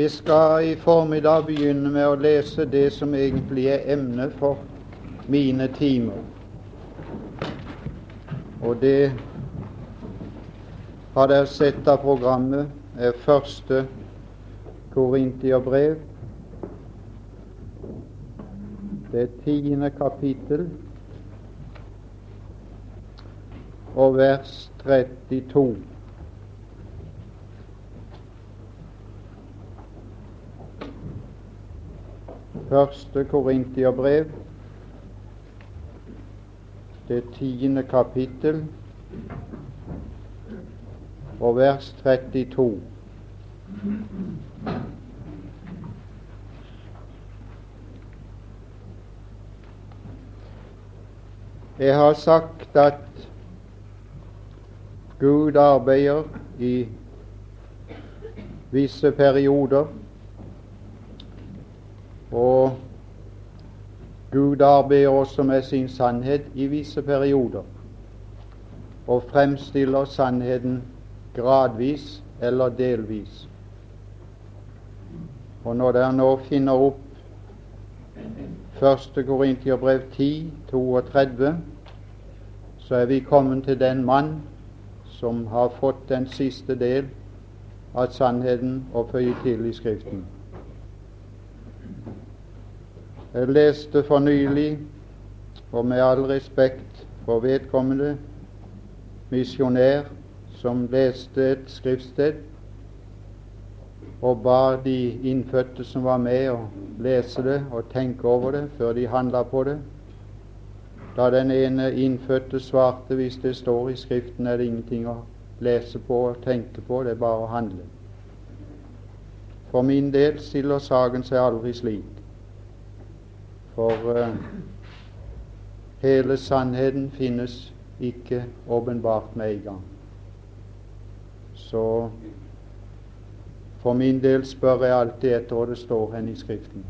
Vi skal i formiddag begynne med å lese det som egentlig er emnet for mine timer. Og det har dere sett av programmet, er første Korintiabrev. Det tiende kapittel og vers 32. Første Korintiabrev, det tiende kapittel. Og vers 32. Jeg har sagt at Gud arbeider i visse perioder og Gud arbeider også med sin sannhet i visse perioder, og fremstiller sannheten gradvis eller delvis. Og når dere nå finner opp 1. Korintiabrev 10, 32, så er vi kommet til den mann som har fått den siste del av sannheten å føye til i Skriften. Jeg leste for nylig, og med all respekt for vedkommende misjonær som leste et skriftsted og ba de innfødte som var med, å lese det og tenke over det før de handla på det. Da den ene innfødte svarte hvis det står i Skriften, er det ingenting å lese på og tenke på, det er bare å handle. For min del stiller saken seg aldri slik. For uh, hele sannheten finnes ikke åpenbart med en gang. Så for min del spør jeg alltid etter hva det står hen i Skriften.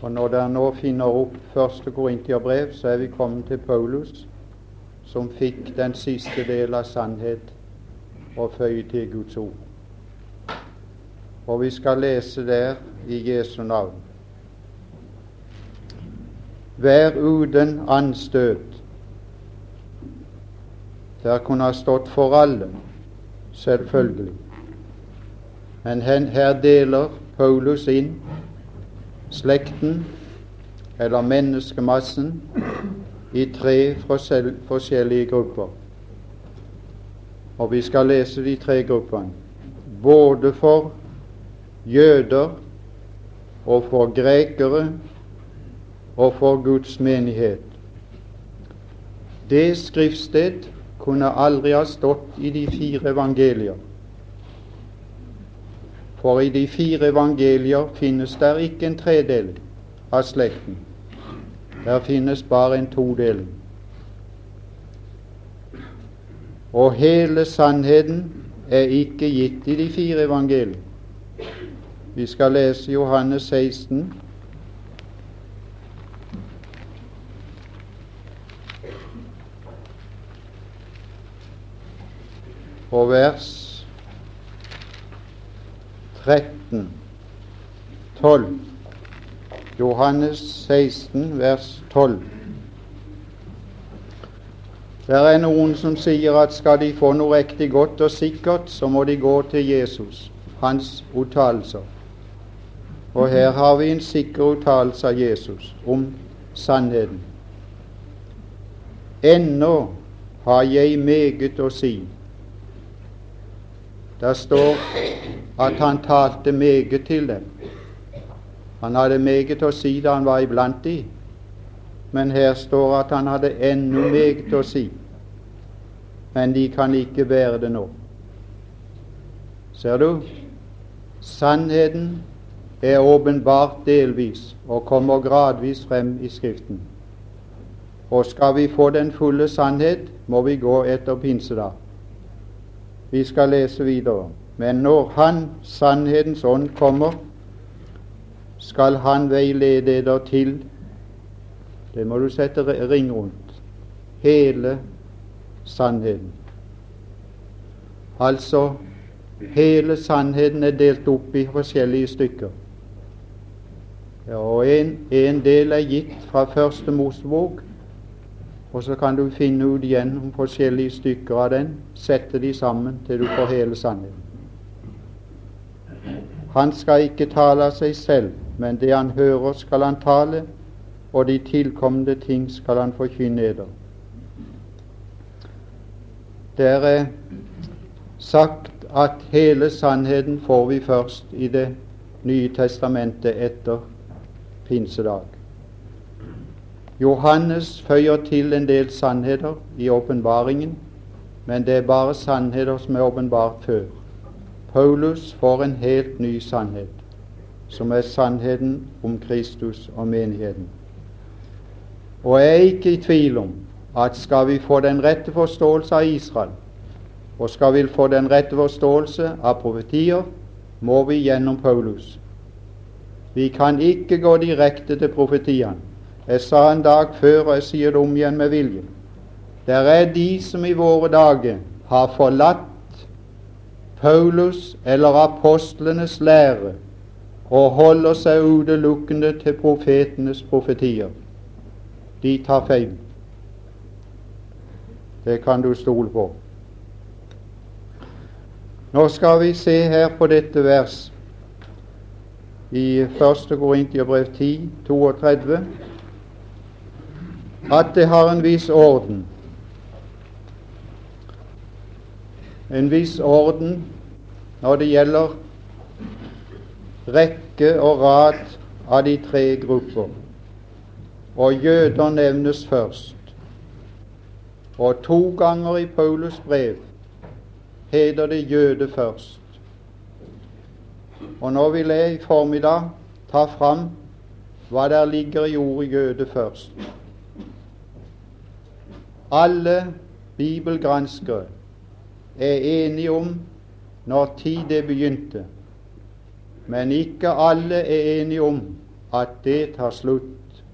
Og når dere nå finner opp første Korintiabrev, så er vi kommet til Paulus, som fikk den siste del av sannhet og føye til Guds ord. Og vi skal lese der i Jesu navn. Vær uten anstøt. Der kunne ha stått for alle, selvfølgelig. Men her deler Paulus inn slekten, eller menneskemassen, i tre forskjellige grupper. Og vi skal lese de tre gruppene. Både for jøder og for grekere og for Guds menighet. Det skriftsted kunne aldri ha stått i de fire evangelier. For i de fire evangelier finnes der ikke en tredeling av slekten. Der finnes bare en todeling. Og hele sannheten er ikke gitt i de fire evangelier. Vi skal lese Johannes 16, og vers 13, 12. Johannes 16, vers 12. Det er noen som sier at skal de få noe riktig godt og sikkert, så må de gå til Jesus, hans uttalelser. Og her har vi en sikker uttalelse av Jesus om sannheten. Ennå har jeg meget å si der står at han talte meget til dem. Han hadde meget å si da han var iblant de, men her står at han hadde ennå meget å si. Men de kan ikke bære det nå. Ser du? Sannheten er åpenbart delvis og kommer gradvis frem i Skriften. Og skal vi få den fulle sannhet, må vi gå etter pinsedag. Vi skal lese videre. Men når Han, sannhetens ånd, kommer, skal Han veilede dere til Det må du sette ring rundt. Hele sannheten. Altså Hele sannheten er delt opp i forskjellige stykker. Ja, og en, en del er gitt fra første Mosebok, og så kan du finne ut gjennom forskjellige stykker av den, sette de sammen til du får hele sannheten. Han skal ikke tale av seg selv, men det han hører, skal han tale, og de tilkommende ting skal han forkynne eder. Det er sagt at hele sannheten får vi først i Det nye testamentet etter pinsedag. Johannes føyer til en del sannheter i åpenbaringen, men det er bare sannheter som er åpenbart før. Paulus får en helt ny sannhet, som er sannheten om Kristus og menigheten. Og jeg er ikke i tvil om at skal vi få den rette forståelse av Israel, og skal vi få den rette forståelse av profetier, må vi gjennom Paulus. Vi kan ikke gå direkte til profetiene. Jeg sa en dag før, og jeg sier det om igjen med vilje. Det er de som i våre dager har forlatt Paulus eller apostlenes lære og holder seg utelukkende til profetenes profetier. De tar feil. Det kan du stole på. Nå skal vi se her på dette vers i 1. Korintiabrev 10, 32, at det har en viss orden. En viss orden når det gjelder rekke og rad av de tre grupper. Og jøder nevnes først. Og to ganger i Paulus brev heter det jøde først. Og nå vil jeg i formiddag ta fram hva der ligger i ordet jøde først. Alle bibelgranskere er enige om når tid det begynte, men ikke alle er enige om at det tar slutt.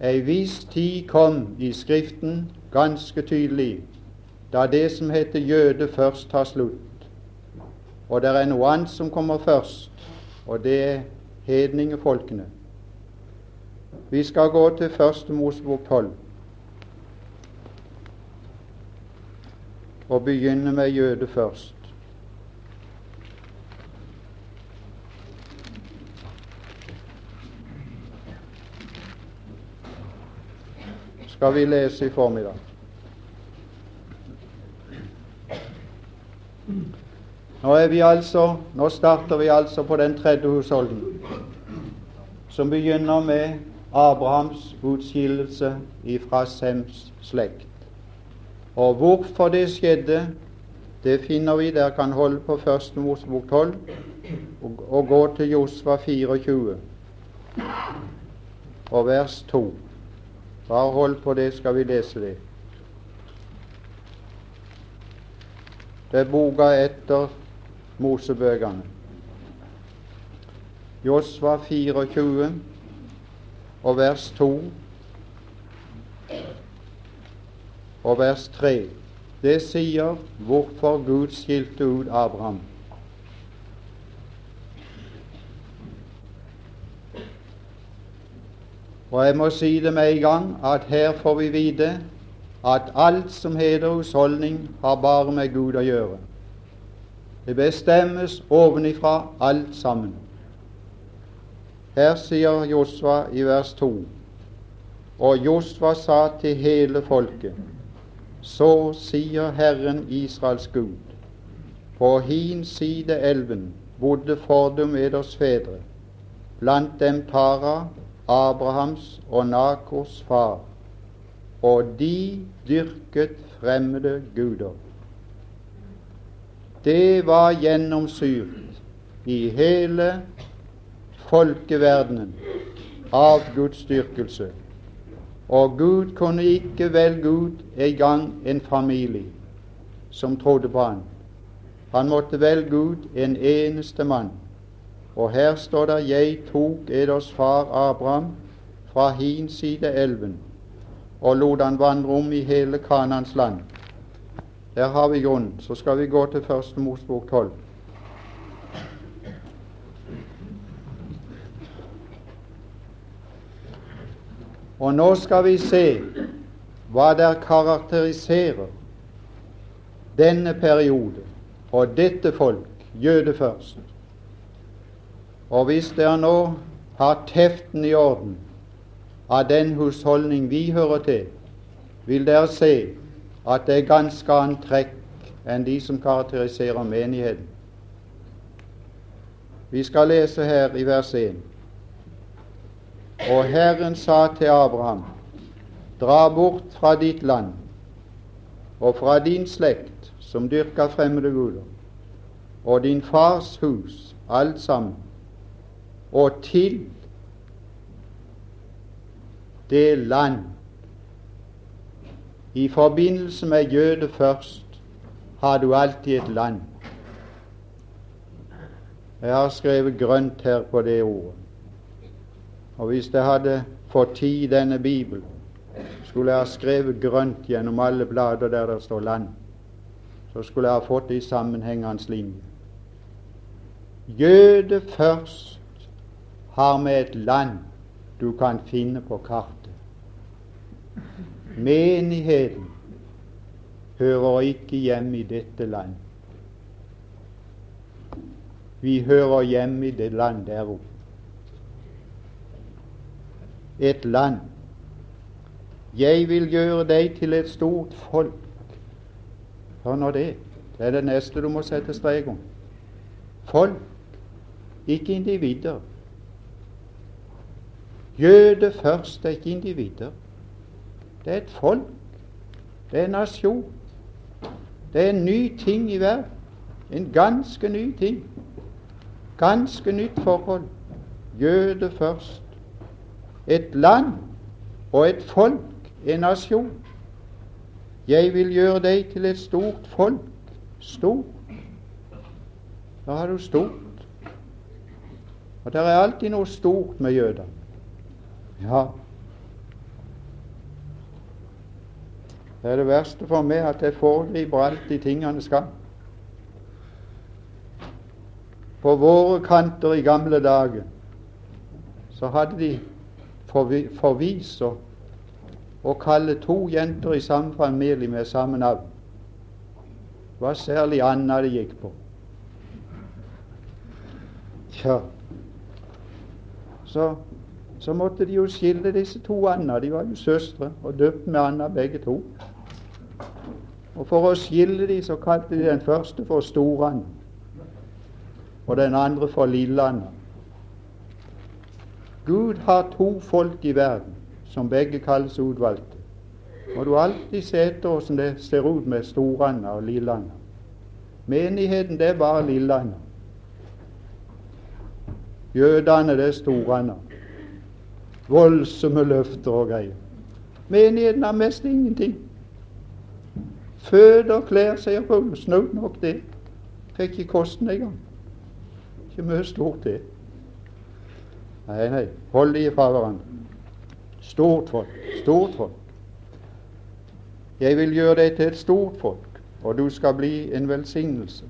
Ei viss tid kom i Skriften ganske tydelig da det som heter jøde, først tar slutt. Og det er noe annet som kommer først, og det er hedningefolkene. Vi skal gå til første Mosebok 12 og begynne med jøde først. Skal vi lese i formiddag? Nå, er vi altså, nå starter vi altså på den tredje husholden, som begynner med Abrahams utskillelse ifra Sems slekt. Og hvorfor det skjedde, det finner vi der kan holde på første Mosebok 12 og, og gå til Josva 24 og vers 2. Bare hold på det, skal vi lese det. Det er boka etter Mosebøkene. Josva 24 og vers 2 og vers 3. Det sier hvorfor Gud skilte ut Abraham. Og jeg må si det med en gang at her får vi vite at alt som heter husholdning, har bare med Gud å gjøre. Det bestemmes ovenifra alt sammen. Her sier Josva i vers 2.: Og Josva sa til hele folket, så sier Herren Israels Gud, på hin side elven bodde fordum eders fedre, blant dem Tara, Abrahams og Nakors far, og de dyrket fremmede guder. Det var gjennomsyrt i hele folkeverdenen av Guds dyrkelse. Og Gud kunne ikke velge ut en gang en familie som trodde på Han. Han måtte velge ut en eneste mann. Og her står det 'Jeg tok eders far Abraham fra hin side elven' og lot han vandre om i hele Kanans land. Der har vi grunnen. Så skal vi gå til Første Mosbok 12. Og nå skal vi se hva der karakteriserer denne periode og dette folk, jøde først. Og hvis dere nå har teften i orden av den husholdning vi hører til, vil dere se at det er ganske annet trekk enn de som karakteriserer menigheten. Vi skal lese her i vers 1. Og Herren sa til Abraham, dra bort fra ditt land og fra din slekt som dyrker fremmede guder, og din fars hus, alt sammen, og til det land i forbindelse med jøde først har du alltid et land. Jeg har skrevet grønt her på det ordet. Og hvis jeg hadde fått tid i denne Bibelen, skulle jeg ha skrevet grønt gjennom alle blader der det står land. Så skulle jeg ha fått det i sammenhengende linje. Jøde først har med et land du kan finne på kartet. Menigheten hører ikke hjemme i dette land. Vi hører hjemme i det land der oppe. Et land. Jeg vil gjøre deg til et stort folk. Hør nå det. Det er det neste du må sette strek om. Folk, ikke individer. Jøde først er ikke individer. Det er et folk. Det er en nasjon. Det er en ny ting i verden. En ganske ny ting. Ganske nytt forhold. Jøde først. Et land og et folk, en nasjon. Jeg vil gjøre deg til et stort folk. Stort. Da har du stort. Og det er alltid noe stort med jøder. Ja, Det er det verste for meg at jeg foregriper alt de tingene skal. På våre kanter i gamle dager så hadde de forvis å, kalle to jenter i samme familie med samme navn. Var særlig Anna det gikk på. Tja, så, så måtte de jo skille disse to Anna. De var jo søstre og døpt med Anna begge to. Og For å skille de så kalte de den første for Stor-Anna og den andre for Lilland. Gud har to folk i verden som begge kalles utvalgte. Må du alltid se etter hvordan det ser ut med Storanda og Lillanda. Menigheten, det er bare Lillanda. Jødene, det er Storanda. Voldsomme løfter og greier. Menigheten har mest ingenting. Føder, klær, sier Paulus. Snaut nok det. Fikk ikke kosten engang. Ikke mye stort, det. Nei, nei. Hold de fra hverandre. Stort folk. Stort folk. Jeg vil gjøre deg til et stort folk, og du skal bli en velsignelse.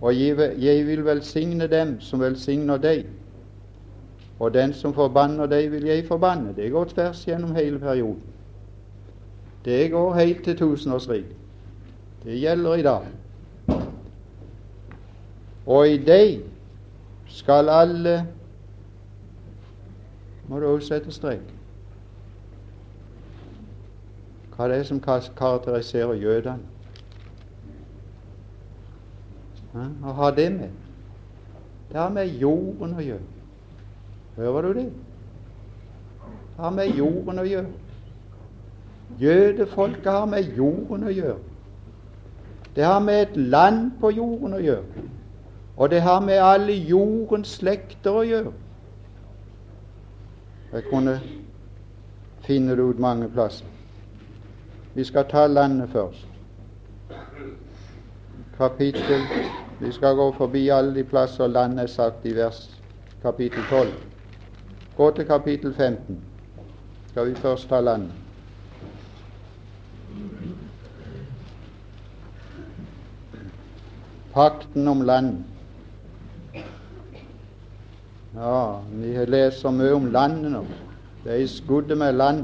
Og jeg vil velsigne dem som velsigner deg. Og den som forbanner deg, vil jeg forbanne. Det går tvers gjennom hele perioden. Det går helt til tusenårsriket. Det gjelder i dag. Og i deg skal alle Må du også sette strek. Hva det er som karakteriserer jødene? Å ha det med. Det har med jorden å gjøre. Hører du det? Det har med jorden å gjøre. Jødefolket har med jorden å gjøre. Det har med et land på jorden å gjøre. Og det har med alle jordens slekter å gjøre. Jeg kunne finne det ut mange plasser. Vi skal ta landet først. Kapittel Vi skal gå forbi alle de plasser landet er sagt i vers kapittel 12. Gå til kapittel 15. Skal vi først ta landet. pakten om land. Ja, vi leser mye om landet nå. Det er i skuddet med land,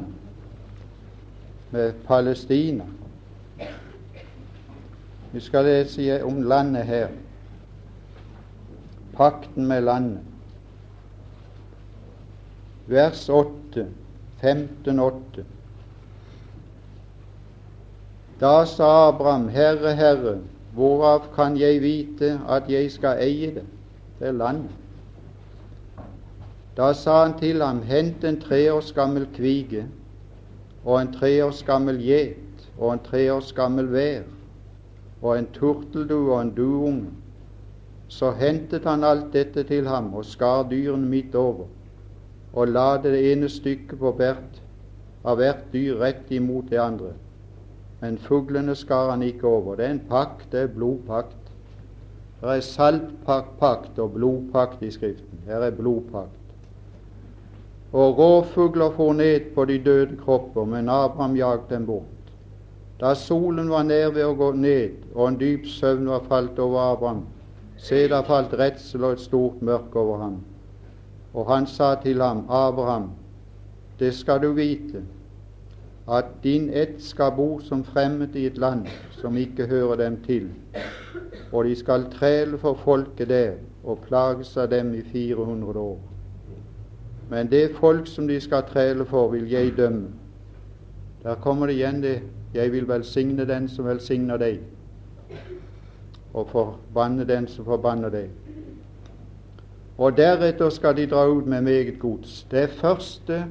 med Palestina. Vi skal lese om landet her. Pakten med landet. Vers 8, 15-8. Da sa Abraham, Herre, Herre, hvorav kan jeg vite at jeg skal eie det? Det er landet. Da sa han til ham, hent en tre års gammel kvige og en tre års gammel gjet og en tre års gammel vær og en turteldue og en duunge. Så hentet han alt dette til ham og skar dyrene midt over og la det ene stykket på hvert av hvert dyr rett imot det andre. Men fuglene skar han ikke over. Det er en pakt, det er blodpakt. Det er saltpakt og blodpakt i Skriften. Her er blodpakt og rovfugler for ned på de døde kropper, men Abraham jagde dem bort. Da solen var nær ved å gå ned, og en dyp søvn var falt over Abraham, se, da falt redsel og et stort mørke over ham. Og han sa til ham, Abraham, det skal du vite, at din ett skal bo som fremmed i et land som ikke hører dem til, og de skal træle for folket der og plages av dem i 400 år. Men det folk som de skal trele for, vil jeg dømme. Der kommer det igjen det jeg vil velsigne den som velsigner deg, og forbanne den som forbanner deg. Og deretter skal de dra ut med meget gods. Det er første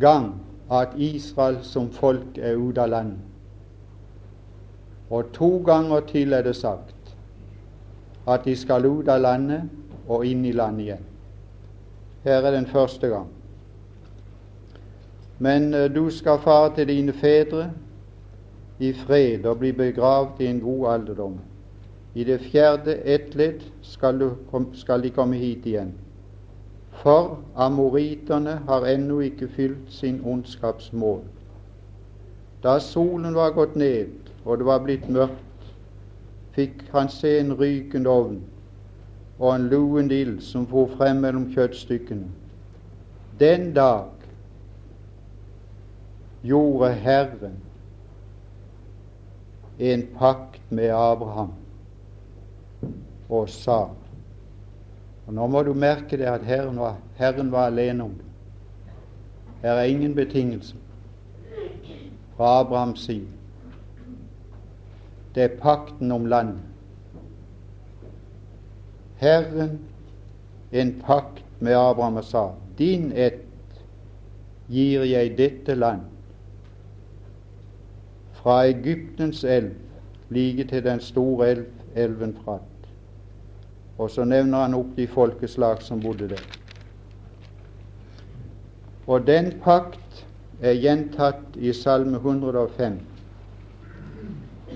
gang at Israel som folk er ute av landet. Og to ganger til er det sagt at de skal ut av landet og inn i landet igjen. Her er den første gang. Men uh, du skal fare til dine fedre i fred og bli begravd i en god alderdom. I det fjerde ettledd skal, skal de komme hit igjen. For amoriterne har ennå ikke fylt sin ondskapsmål. Da solen var gått ned og det var blitt mørkt, fikk han se en rykende ovn og en luen ild som for frem mellom kjøttstykkene. Den dag gjorde Herren en pakt med Abraham og sa og Nå må du merke det at Herren var, Herren var alene om det. Her er ingen betingelser fra Abrahams side. Det er pakten om landet. Herren en pakt med Abraham og sa din ett gir jeg dette land, fra Egyptens elv like til den store elv, elven Frat. Og så nevner han opp de folkeslag som bodde der. Og den pakt er gjentatt i Salme 105.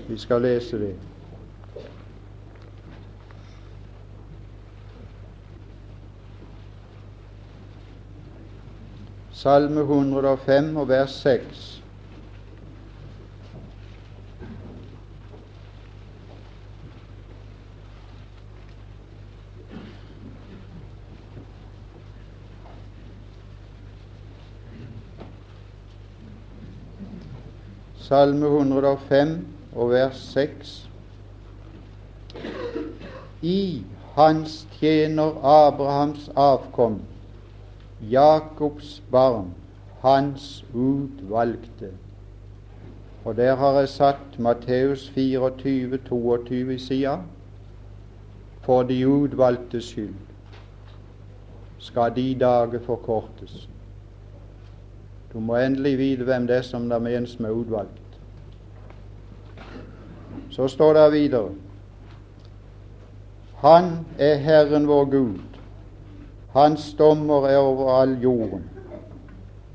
Vi skal lese det. Salme 105 og vers 6. Salme 105 og vers 6. I hans tjener Abrahams avkom Jakobs barn, hans utvalgte. Og der har jeg satt Matteus 24, 22 i sida. For de utvalgtes skyld skal de dager forkortes. Du må endelig vite hvem det er som det menes med utvalgt. Så står det videre Han er Herren vår Gud, hans dommer er over all jorden.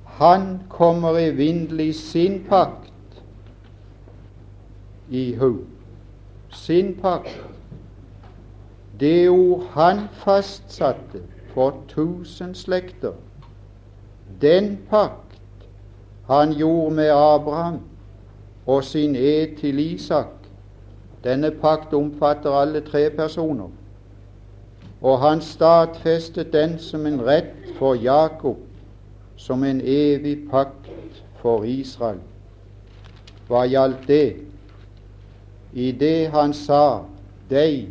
Han kommer evinnelig sin pakt i hu. Sin pakt. Det ord han fastsatte for tusen slekter, den pakt han gjorde med Abraham og sin ed til Isak, Denne pakt omfatter alle tre personer. Og han stadfestet den som en rett for Jakob, som en evig pakt for Israel. Hva gjaldt det? I det han sa, deg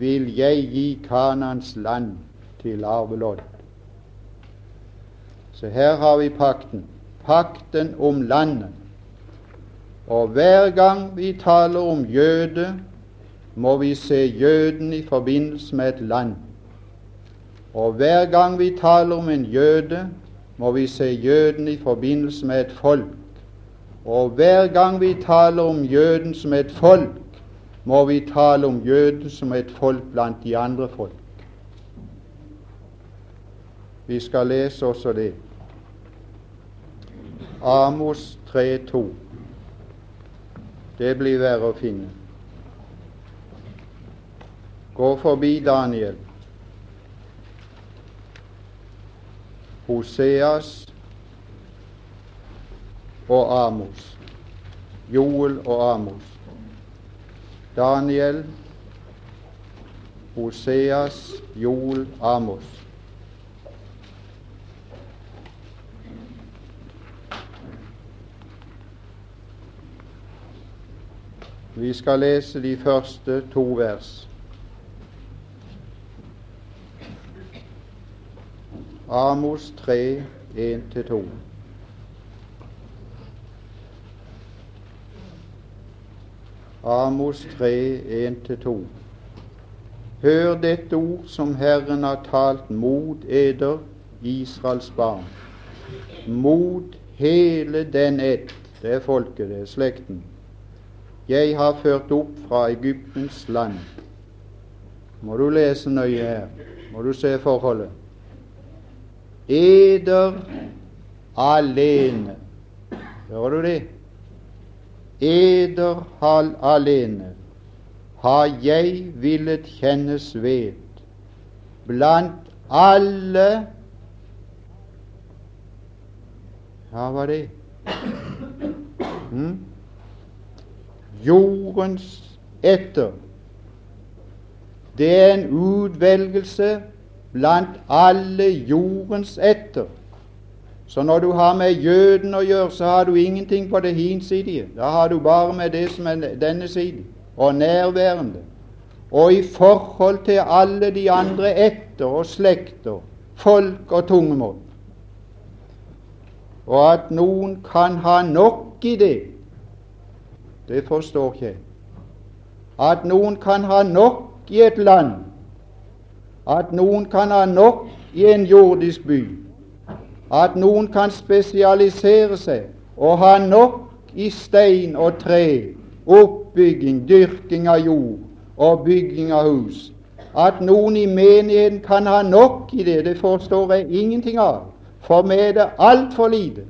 vil jeg gi Kanans land til arvelodd. Så her har vi pakten. Pakten om landet. Og hver gang vi taler om jøde, må vi se jøden i forbindelse med et land. Og hver gang vi taler om en jøde, må vi se jøden i forbindelse med et folk. Og hver gang vi taler om jøden som et folk, må vi tale om jøden som et folk blant de andre folk. Vi skal lese også det. Amos 3,2. Det blir verre å finne. Gå forbi Daniel. Hoseas og Amos. Joel og Amos. Daniel, Hoseas, Joel, Amos. Vi skal lese de første to vers. Amos 3, 1-2. Amos 3, 1-2. Hør dette ord som Herren har talt mot eder, Israels barn. Mot hele den ett, det er folket, det er slekten jeg har ført opp fra Egyptens land. Må du lese nøye her. Må du se forholdet. Eder alene. Hører du det? Eder hal alene har jeg villet kjennes ved blant alle hva er det? Hmm? jordens etter. Det er en utvelgelse blant alle jordens etter. Så når du har med jøden å gjøre, så har du ingenting på det hinsidige. Da har du bare med det som er denne siden, og nærværende. Og i forhold til alle de andre etter og slekter, folk og tungemål. Og at noen kan ha nok i det det forstår ikke jeg. At noen kan ha nok i et land, at noen kan ha nok i en jordisk by, at noen kan spesialisere seg og ha nok i stein og tre, oppbygging, dyrking av jord og bygging av hus. At noen i menigheten kan ha nok i det, det forstår jeg ingenting av. For meg er det altfor lite.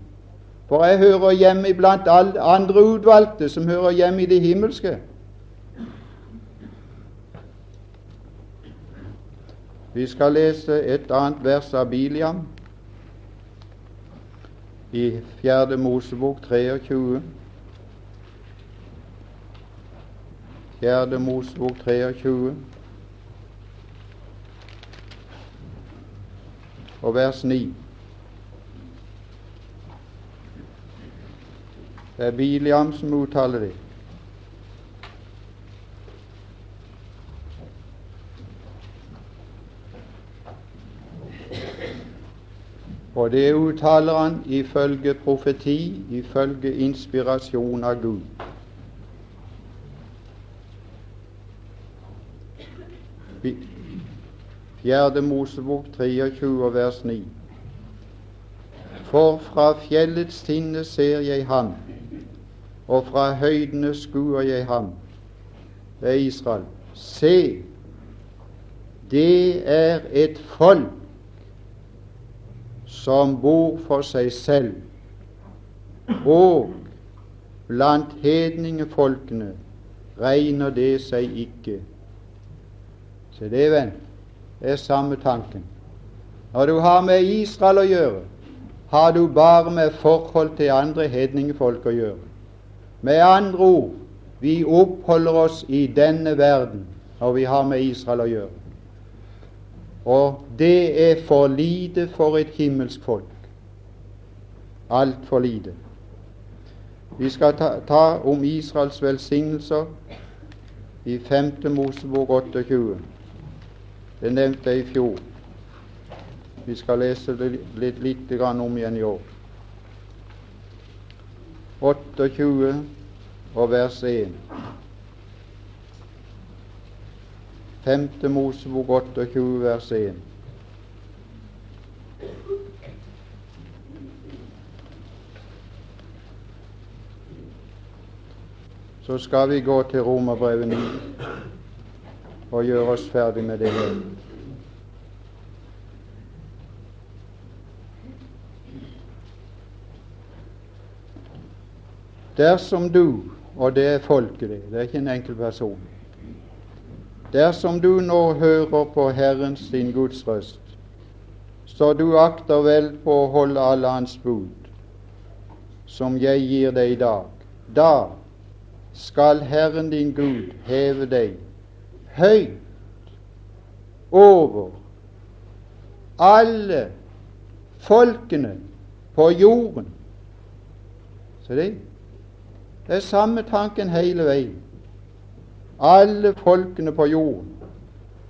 For jeg hører hjemme blant andre utvalgte som hører hjemme i det himmelske. Vi skal lese et annet vers av Biliam i 4. Mosebok 23. 4. Mosebok 23 og vers 9. Det er Biliam som uttaler det. Og det uttaler han ifølge profeti, ifølge inspirasjon av Gud. Fjerde Mosebok 23 vers 9. For fra fjellets tinne ser jeg ham, og fra høydene skuer jeg ham. Det er Israel. Se, det er et folk som bor for seg selv, og blant hedningefolkene regner det seg ikke. Se det, venn, det er samme tanken. Når du har med Israel å gjøre, har du bare med forhold til andre hedningefolk å gjøre. Med andre ord, Vi oppholder oss i denne verden når vi har med Israel å gjøre. Og det er for lite for et himmelsk folk. Altfor lite. Vi skal ta, ta om Israels velsignelser i 5. Mosebok 28. Det nevnte jeg i fjor. Vi skal lese det litt, litt grann om igjen i år. 28 og vers 1. 5. Mosebok 28, vers 1. Så skal vi gå til Romerbrevet 9 og gjøre oss ferdig med det hele. Dersom du, og det er folket det, det er ikke en enkel person Dersom du nå hører på Herrens din Guds røst, så du akter vel på å holde alle Hans bud, som jeg gir deg i dag, da skal Herren din Gud heve deg høyt over alle folkene på jorden. Se det det er samme tanken hele veien. Alle folkene på jorden.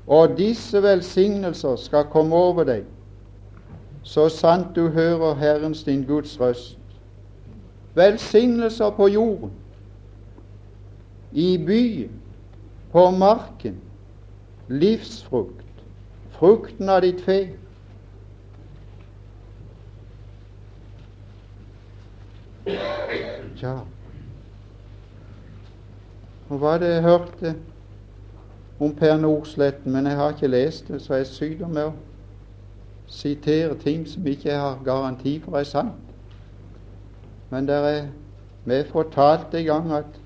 Og disse velsignelser skal komme over deg, så sant du hører Herrens din Guds røst. Velsignelser på jorden, i byen, på marken, livsfrukt, frukten av ditt fe. Ja. Og hva det jeg hørte om Per Nordsletten, men jeg har ikke lest det, så jeg syder med å sitere ting som ikke jeg har garanti for er sant. Men der er vi fortalt en gang at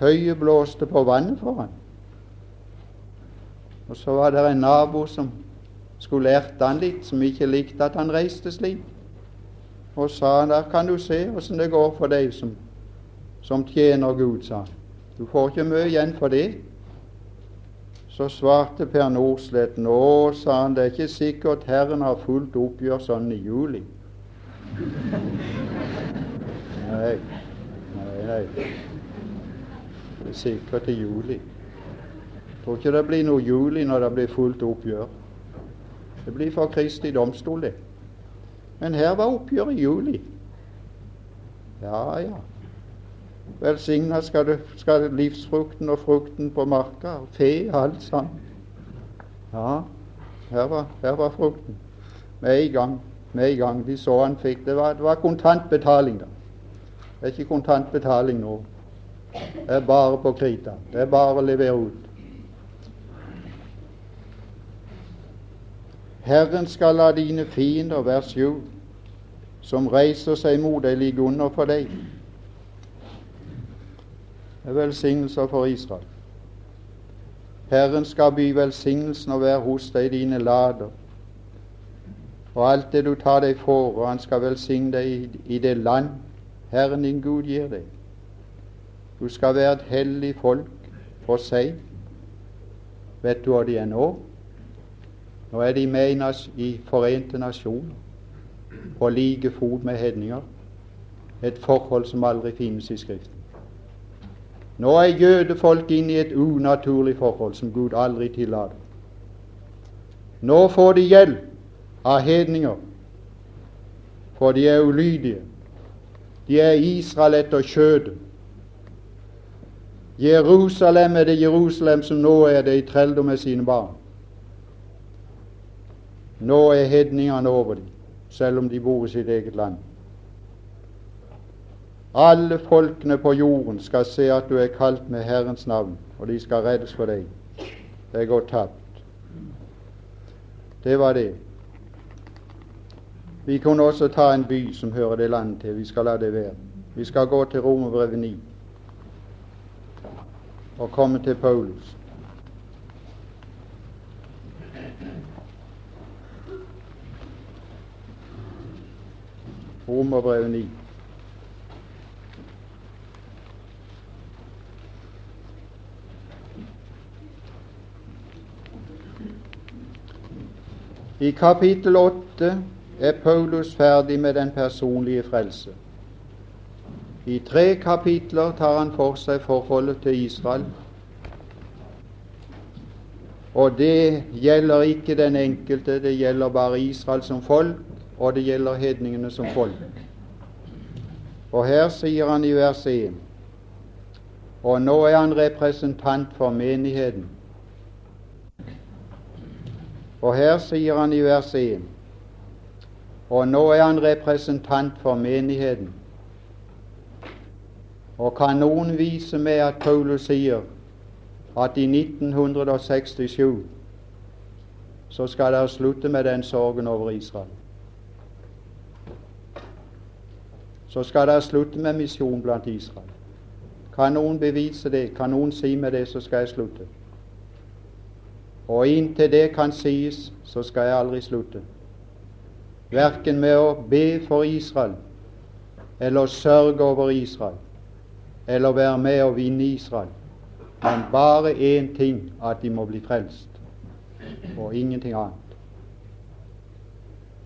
høyet blåste på vannet for han. Og så var det en nabo som skulle erte han litt, som ikke likte at han reiste slik. Og sa der kan du se åssen det går for deg som, som tjener Gud, sa han. Du får ikke mye igjen for det. Så svarte Per Nordsletten nå, sa han, det er ikke sikkert Herren har fullt oppgjør sånn i juli. Nei, nei, nei. Det er sikkert i juli. Jeg tror ikke det blir noe juli når det blir fullt oppgjør. Det blir for Kristi domstol, det. Men her var oppgjøret i juli. Ja, ja. Velsigna skal, skal livsfrukten og frukten på marka, fe, alt sammen. Ja, her var, her var frukten. Med en gang. Med en gang de så han fikk Det var, det var kontantbetaling, da. Det er ikke kontantbetaling nå. Det er bare på krita. Det er bare å levere ut. Herren skal la dine fiender være skjult, som reiser seg mot deg, ligge under for deg er velsignelser for Israel. Herren skal by velsignelsen og være hos deg i dine lader. Og alt det du tar deg for, og han skal velsigne deg i, det land Herren din Gud gir deg. Du skal være et hellig folk for seg. Vet du hva de er nå? Nå er de med i Forente nasjoner, på like fot med hedninger. Et forhold som aldri finnes i Skriften. Nå er jødefolk inne i et unaturlig forhold som Gud aldri tillater. Nå får de hjelp av hedninger, for de er ulydige. De er Israel etter kjødet. Jerusalem er det Jerusalem som nå er det i trelldom med sine barn. Nå er hedningene over dem, selv om de bor i sitt eget land. Alle folkene på jorden skal se at du er kalt med Herrens navn, og de skal reddes for deg. Det går tapt. Det var det. Vi kunne også ta en by som hører det landet til. Vi skal la det være. Vi skal gå til Romerbrevet 9 og komme til Paulus. Romerbrevet 9. I kapittel 8 er Paulus ferdig med den personlige frelse. I tre kapitler tar han for seg forholdet til Israel. Og det gjelder ikke den enkelte, det gjelder bare Israel som folk, og det gjelder hedningene som folk. Og her sier han i vers 1 Og nå er han representant for menigheten. Og her sier han i vers 1 Og nå er han representant for menigheten. Og kan noen vise meg at Paulus sier at i 1967 så skal dere slutte med den sorgen over Israel? Så skal dere slutte med misjon blant Israel. Kan noen bevise det? Kan noen si med det, så skal jeg slutte. Og inntil det kan sies, så skal jeg aldri slutte. Verken med å be for Israel eller sørge over Israel eller være med å vinne Israel. Men bare én ting at de må bli frelst, og ingenting annet.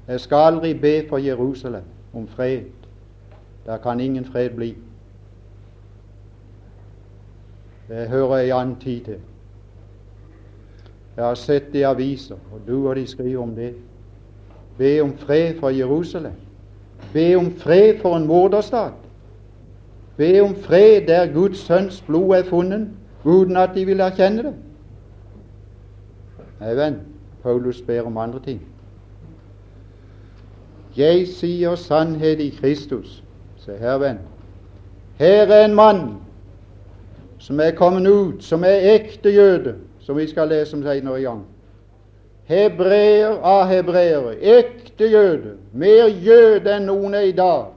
Jeg skal aldri be for Jerusalem om fred. Der kan ingen fred bli. Det hører jeg annen tid til. Jeg har sett det i aviser, og du og de skriver om det. Be om fred for Jerusalem. Be om fred for en morderstat. Be om fred der Guds sønns blod er funnet, uten at de vil erkjenne det. Nei, venn, Paulus ber om andre ting. Jeg sier sannhet i Kristus. Se her, venn. Her er en mann som er kommet ut, som er ekte jøde, som vi skal lese om senere i gang. Hebreer av hebreere, ekte jøde, mer jøde enn noen er i dag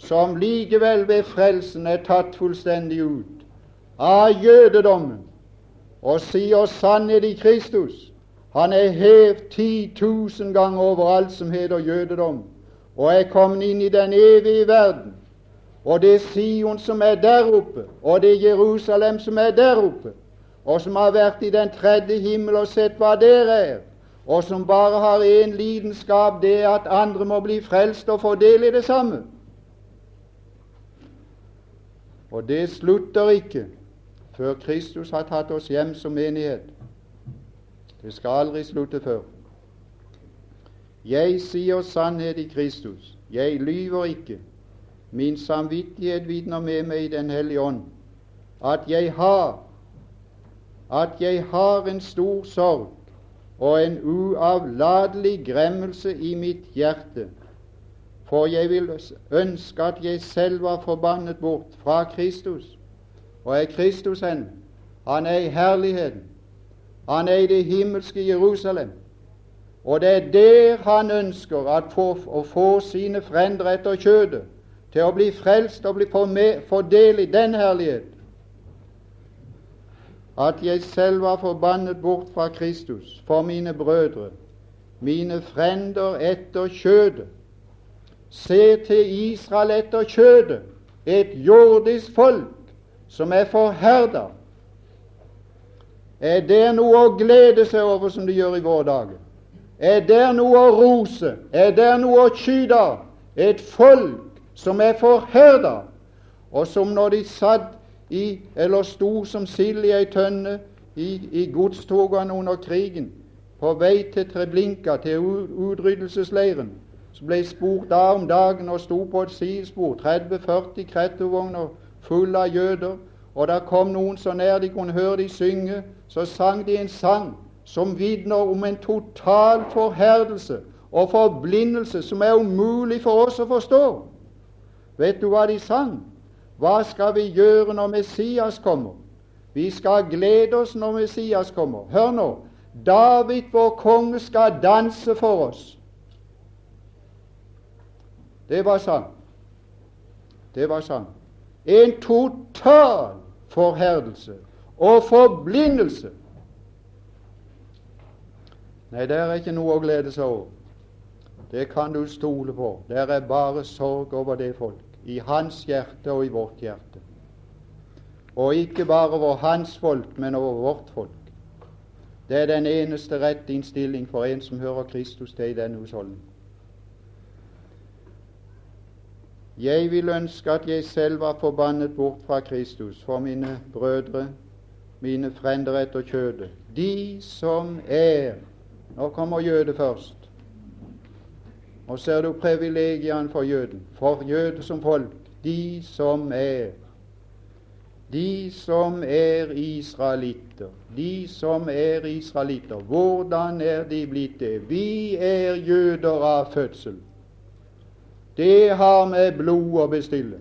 som likevel ved frelsen er tatt fullstendig ut av jødedommen og sier sannhet i Kristus. Han er hevet ti tusen ganger over alt som heter jødedom, og er kommet inn i den evige verden. Og det Sion som er der oppe, og det Jerusalem som er der oppe, og som har vært i den tredje himmel og sett hva dere er, og som bare har én lidenskap, det er at andre må bli frelst og få del i det samme. Og det slutter ikke før Kristus har tatt oss hjem som menighet. Det skal aldri slutte før. Jeg sier sannhet i Kristus. Jeg lyver ikke. Min samvittighet vitner med meg i Den hellige ånd at jeg har at jeg har en stor sorg og en uavlatelig gremmelse i mitt hjerte for jeg vil ønske at jeg selv var forbannet bort fra Kristus. Og er Kristus hen? Han er i herligheten. Han er i det himmelske Jerusalem. Og det er der han ønsker få, å få sine frender etter kjødet, til å bli frelst og bli del i den herlighet. At jeg selv var forbannet bort fra Kristus for mine brødre, mine frender etter kjødet, Se til Israel etter kjødet, et jordisk folk som er forherda. Er det noe å glede seg over, som de gjør i våre dager? Er det noe å rose? Er det noe å skyte av? Et folk som er forherda, og som når de satt i, eller sto som sild i ei tønne i, i godstogene under krigen, på vei til Treblinka, til utryddelsesleiren, som ble spurt av om dagen og sto på et sidespor, 30-40 krettovogner fulle av jøder, og da kom noen så nær de kunne høre de synge, så sang de en sang som vitner om en total forherdelse og forblindelse som er umulig for oss å forstå. Vet du hva de sang? Hva skal vi gjøre når Messias kommer? Vi skal glede oss når Messias kommer. Hør nå. David, vår konge, skal danse for oss. Det var sang. Det var sang. En total forherdelse og forblindelse. Nei, det er ikke noe å glede seg over. Det kan du stole på. Det er bare sorg over det folk. I hans hjerte og i vårt hjerte. Og ikke bare over hans folk, men over vårt folk. Det er den eneste rette innstilling for en som hører Kristus til i denne husholdning. Jeg vil ønske at jeg selv var forbannet bort fra Kristus for mine brødre, mine frender etter kjødet, de som er Nå kommer jødet først. Og ser du privilegiene for jøden, for jøder som folk, de som er de som er israelitter, de som er israelitter, hvordan er de blitt det? Vi er jøder av fødsel. Det har med blod å bestille.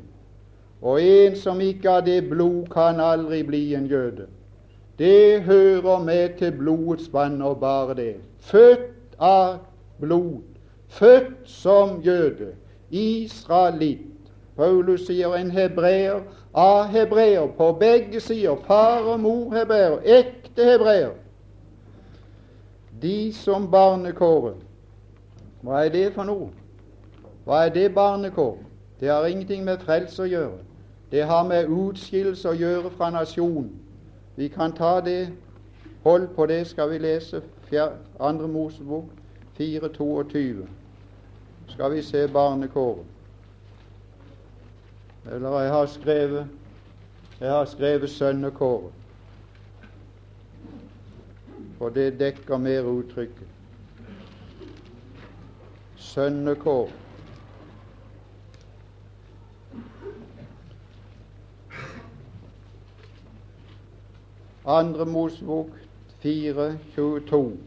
Og en som ikke har det blod, kan aldri bli en jøde. Det hører med til blodets vann og bare det. Født av blod, født som jøde, israelitt. Paulus sier en hebreer av hebreer på begge sider. Far og mor hebreer, ekte hebreer. De som barnekåret. Hva er det for noe? Hva er det barnekår? Det har ingenting med frelse å gjøre. Det har med utskillelse å gjøre fra nasjonen. Vi kan ta det. Hold på det, skal vi lese 2. Mosebok 4.22. Skal vi se barnekåret. Eller jeg har skrevet jeg har skrevet sønnekåret. For det dekker mer uttrykket. Sønnekår. Andre Mosebok 4, 22.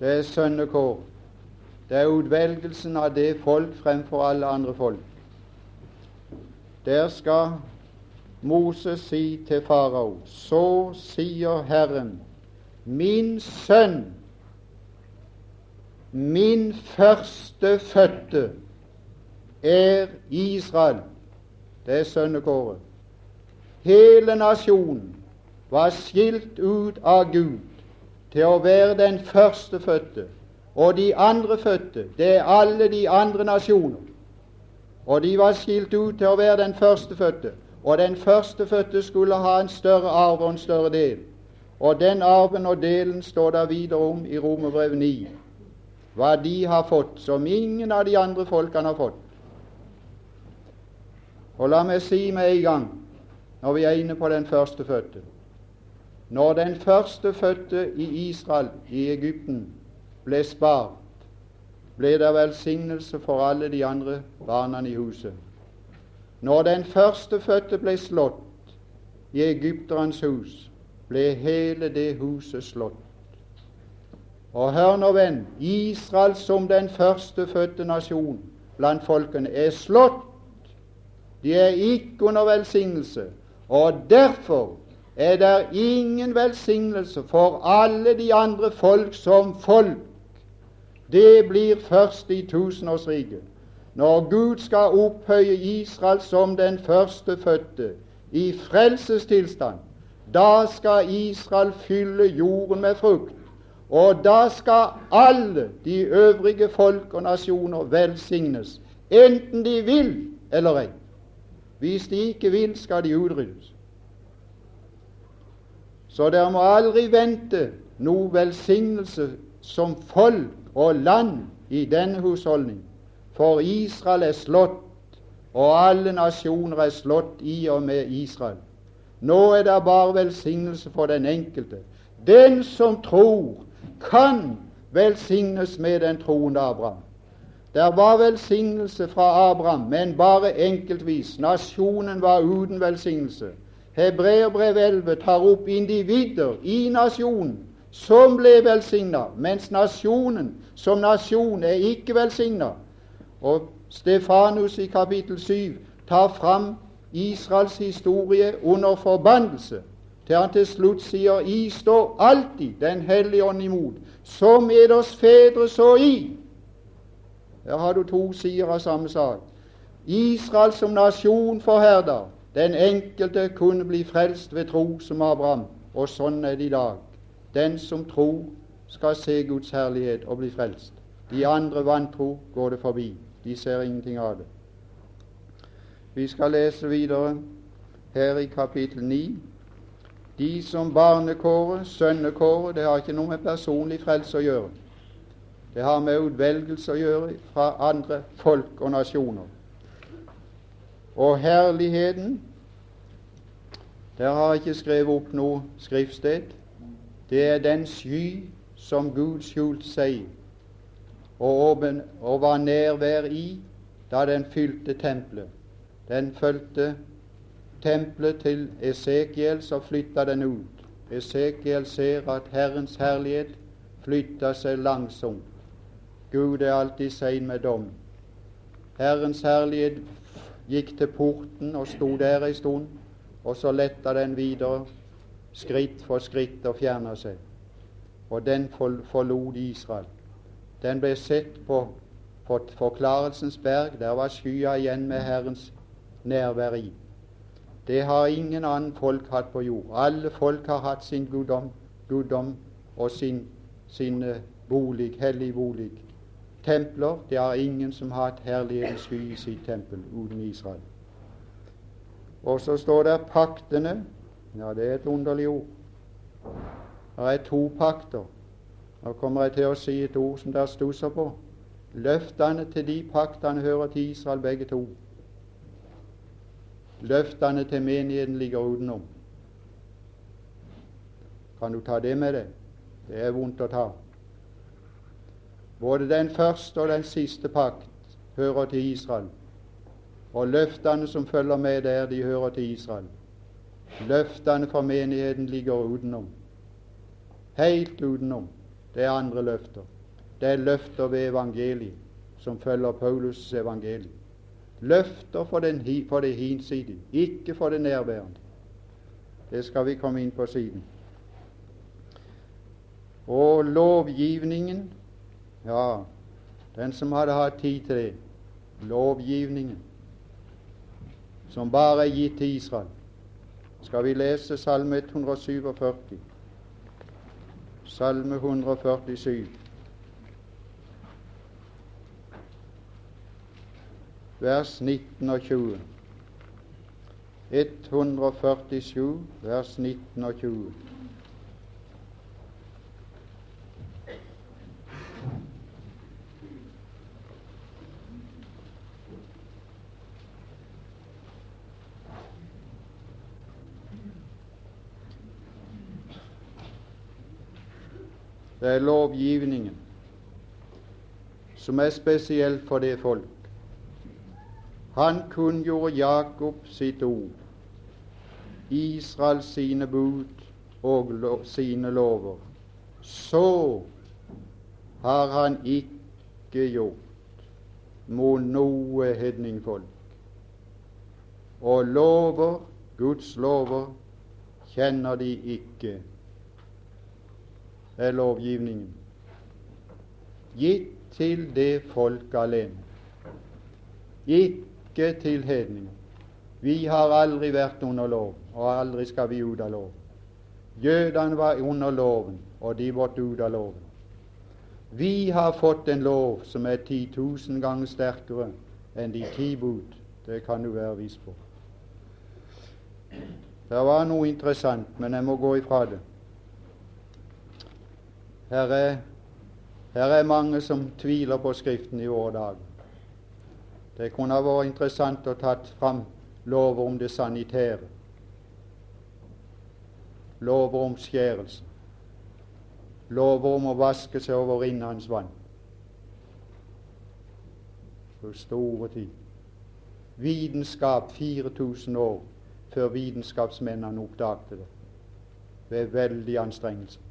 Det er sønnekår. Det er utvelgelsen av det folk fremfor alle andre folk. Der skal Moses si til farao, så sier Herren, min sønn, min førstefødte er Israel. Det er sønnekåret. Hele nasjonen var skilt ut av Gud til å være den førstefødte og de andre fødte, det er alle de andre nasjoner. Og de var skilt ut til å være den førstefødte. Og den førstefødte skulle ha en større arv og en større del. Og den arven og delen står der videre om i Romerbrev 9. Hva de har fått som ingen av de andre folkene har fått. Og la meg si med en gang, når vi er inne på den førstefødte Når den førstefødte i Israel, i Egypten, ble spart, ble det velsignelse for alle de andre barna i huset. Når den førstefødte ble slått i egypterens hus, ble hele det huset slått. Og hør nå, venn, Israel som den førstefødte nasjon blant folkene er slått. De er ikke under velsignelse, og derfor er det ingen velsignelse for alle de andre folk som folk det blir først i tusenårsriket, når Gud skal opphøye Israel som den førstefødte i frelsestilstand. Da skal Israel fylle jorden med frukt, og da skal alle de øvrige folk og nasjoner velsignes, enten de vil eller ei. Hvis de ikke vil, skal de utryddes. Så dere må aldri vente noe velsignelse som folk og land i denne husholdning. For Israel er slått, og alle nasjoner er slått i og med Israel. Nå er det bare velsignelse for den enkelte. Den som tror, kan velsignes med den troende Abraham. Der var velsignelse fra Abraham, men bare enkeltvis. Nasjonen var uten velsignelse. Hebreerbrev 11 tar opp individer i nasjonen som ble velsigna, mens nasjonen som nasjon er ikke velsigna. Og Stefanus i kapittel 7 tar fram Israels historie under forbannelse, til han til slutt sier I står alltid Den hellige ånd imot, som eders fedre så i. Her har du to sider av samme sak. Israel som nasjon forherda. Den enkelte kunne bli frelst ved tro som Abraham, og sånn er det i dag. Den som tror, skal se Guds herlighet og bli frelst. De andre vantro går det forbi. De ser ingenting av det. Vi skal lese videre. her i kapittel 9 de som barnekåret, sønnekåret, det har ikke noe med personlig frelse å gjøre. Det har med utvelgelse å gjøre fra andre folk og nasjoner. Og herligheten Der har jeg ikke skrevet opp noe skriftsted. Det er den sky som Gud skjulte seg og, og var nærvær i da den fylte tempelet. Den fulgte tempelet til Esekiel, så flytta den ut. Esekiel ser at Herrens herlighet flytter seg langsomt. Gud er alltid sein med dom. Herrens herlighet gikk til porten og sto der ei stund, og så letta den videre, skritt for skritt, og fjerna seg. Og den forlot Israel. Den ble sett på Forklarelsens berg. Der var skya igjen med Herrens nærvær i. Det har ingen annen folk hatt på jord. Alle folk har hatt sin guddom, guddom og sin, sin bolig, hellig bolig templer. Det er ingen som har et herlighetens sky i sitt tempel uten Israel. Og så står det paktene. Ja, det er et underlig ord. Det er to pakter. Nå kommer jeg til å si et ord som dere stusser på. Løftene til de paktene hører til Israel begge to. Løftene til menigheten ligger utenom. Kan du ta det med deg? Det er vondt å ta. Både den første og den siste pakt hører til Israel. Og løftene som følger med der, de hører til Israel. Løftene for menigheten ligger utenom. Helt utenom. Det er andre løfter. Det er løfter ved evangeliet, som følger Paulus' evangelium. Løfter for, den, for det hinsidige, ikke for det nærværende. Det skal vi komme inn på siden. Og lovgivningen ja, den som hadde hatt tid til det. Lovgivningen, som bare er gitt til Israel. Skal vi lese Salme 147? Salme 147. Vers 19 og 20. 147, vers 19 og 20. Det er lovgivningen som er spesielt for det folk. Han kunngjorde Jakob sitt ord, Israel sine bud og lo sine lover. Så har han ikke gjort mot noe hedningfolk. Og lover, Guds lover, kjenner de ikke er lovgivningen. Gitt til det folk alene. Ikke til hedninger. Vi har aldri vært under lov, og aldri skal vi ut av lov. Jødene var under loven, og de måtte ut av loven. Vi har fått en lov som er 10 000 ganger sterkere enn de ti bud. Det kan du være viss på. Det var noe interessant, men jeg må gå ifra det. Her er, her er mange som tviler på Skriften i våre dager. Det kunne ha vært interessant å tatt fram lover om det sanitære, lover om skjærelse, lover om å vaske seg over rinnende vann. På store tid. Vitenskap 4000 år før vitenskapsmennene oppdagte det, ved veldig anstrengelse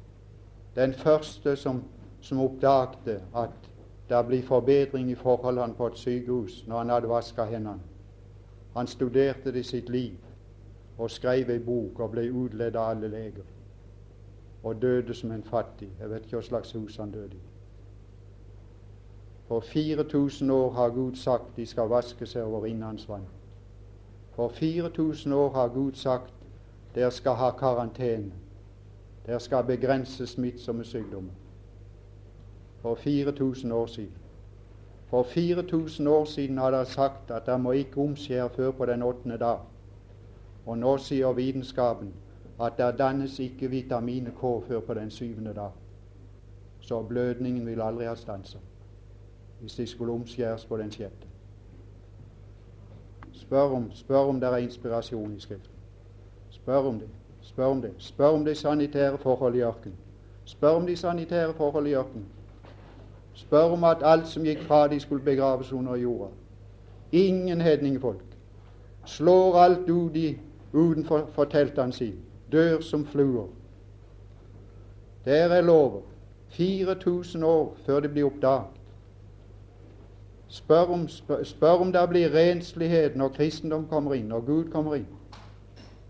den første som, som oppdagte at det blir forbedring i forholdene på et sykehus når han hadde vaska hendene. Han studerte det i sitt liv og skrev ei bok og ble utledd av alle leger. Og døde som en fattig. Jeg vet ikke hva slags hus han døde i. For 4000 år har Gud sagt de skal vaske seg over innlandsvann. For 4000 år har Gud sagt dere skal ha karantene. Der skal begrense smittsomme sykdommer. For 4000 år siden. For 4000 år siden hadde jeg sagt at det må ikke omskjære før på den åttende dag. Og nå sier vitenskapen at der dannes ikke vitamin K før på den syvende dag. Så blødningen vil aldri ha stanset hvis de skulle omskjæres på den sjette. Spør om, spør om det er inspirasjon i Skriften. Spør om det. Spør om det. Spør om de sanitære forhold i ørkenen. Spør om de sanitære forhold i ørkenen. Spør om at alt som gikk fra de skulle begraves under jorda. Ingen hedningfolk. Slår alt ut i, utenfor for teltene sine. Dør som fluer. Der er lover. 4000 år før det blir oppdaget. Spør om, spør, spør om det blir renslighet når kristendom kommer inn, når Gud kommer inn.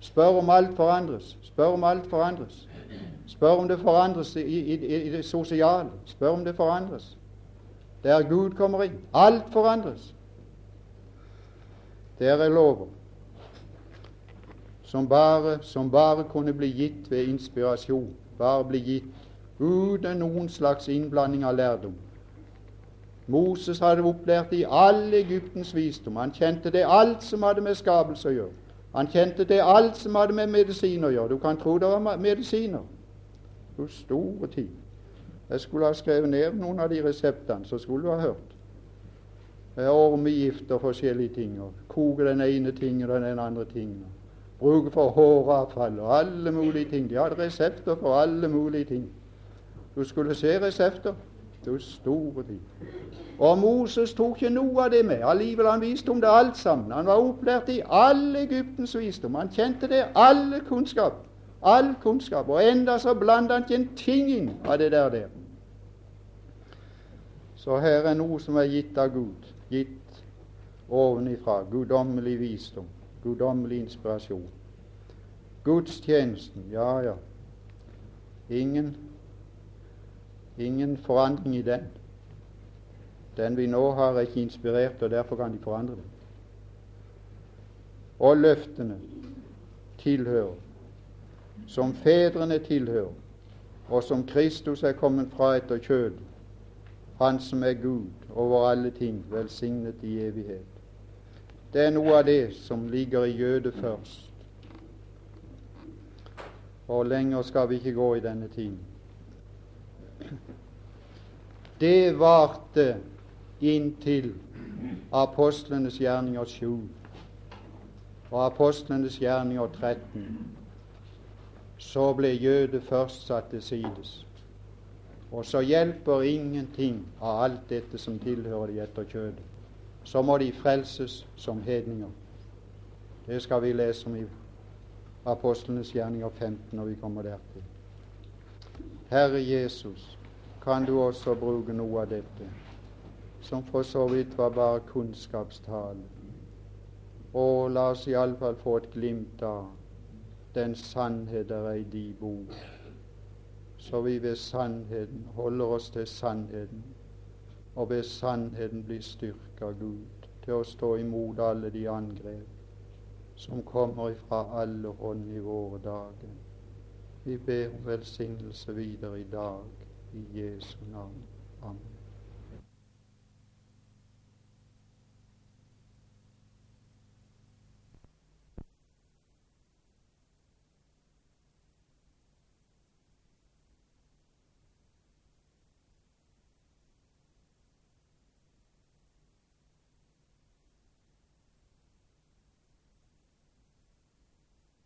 Spør om alt forandres. Spør om alt forandres. Spør om det forandres i, i, i det sosiale. Spør om det forandres. Der Gud kommer inn. Alt forandres. Der er lover som bare, som bare kunne bli gitt ved inspirasjon. Bare bli gitt uten noen slags innblanding av lærdom. Moses hadde opplært i all Egyptens visdom. Han kjente det alt som hadde med skapelse å gjøre. Han kjente det alt som hadde med medisin å gjøre. Du kan tro det var medisiner. Du store tid. Jeg skulle ha skrevet ned noen av de reseptene, så skulle du ha hørt. Ormegift og forskjellige ting. og Koke den ene tingen og den andre tingen. Bruke for håravfall og alle mulige ting. De hadde resepter for alle mulige ting. Du skulle se resepter. Du store tid. Og Moses tok ikke noe av det med. Allikevel han viste om det alt sammen. Han var opplært i all Egyptens visdom. Han kjente det, alle kunnskap. All kunnskap. Og enda så blanda han ikke en ting inn av det der. der. Så her er noe som er gitt av Gud. Gitt ovenifra. Guddommelig visdom. Guddommelig inspirasjon. Gudstjenesten, ja, ja. Ingen Ingen forandring i den. Den vi nå har, er ikke inspirert, og derfor kan de forandre den. Og løftene tilhører, som fedrene tilhører, og som Kristus er kommet fra etter kjød, Han som er Gud over alle ting, velsignet i evighet. Det er noe av det som ligger i jøde først. Og lenger skal vi ikke gå i denne tiden. Det varte inntil apostlenes gjerninger 7 og apostlenes gjerninger 13. Så ble jøde først satt til sides. Og så hjelper ingenting av alt dette som tilhører de etter kjødet. Så må de frelses som hedninger. Det skal vi lese om i Apostlenes gjerninger 15 når vi kommer dertil. Herre Jesus, kan du også bruke noe av dette, som for så vidt var bare kunnskapstale. Og la oss iallfall få et glimt av den sannhet er i de bor, så vi ved sannheten holder oss til sannheten, og ved sannheten blir styrka Gud til å stå imot alle de angrep som kommer ifra alle hånd i våre dager. Vi ber om velsignelse videre i dag. I Jesu navn. Amen.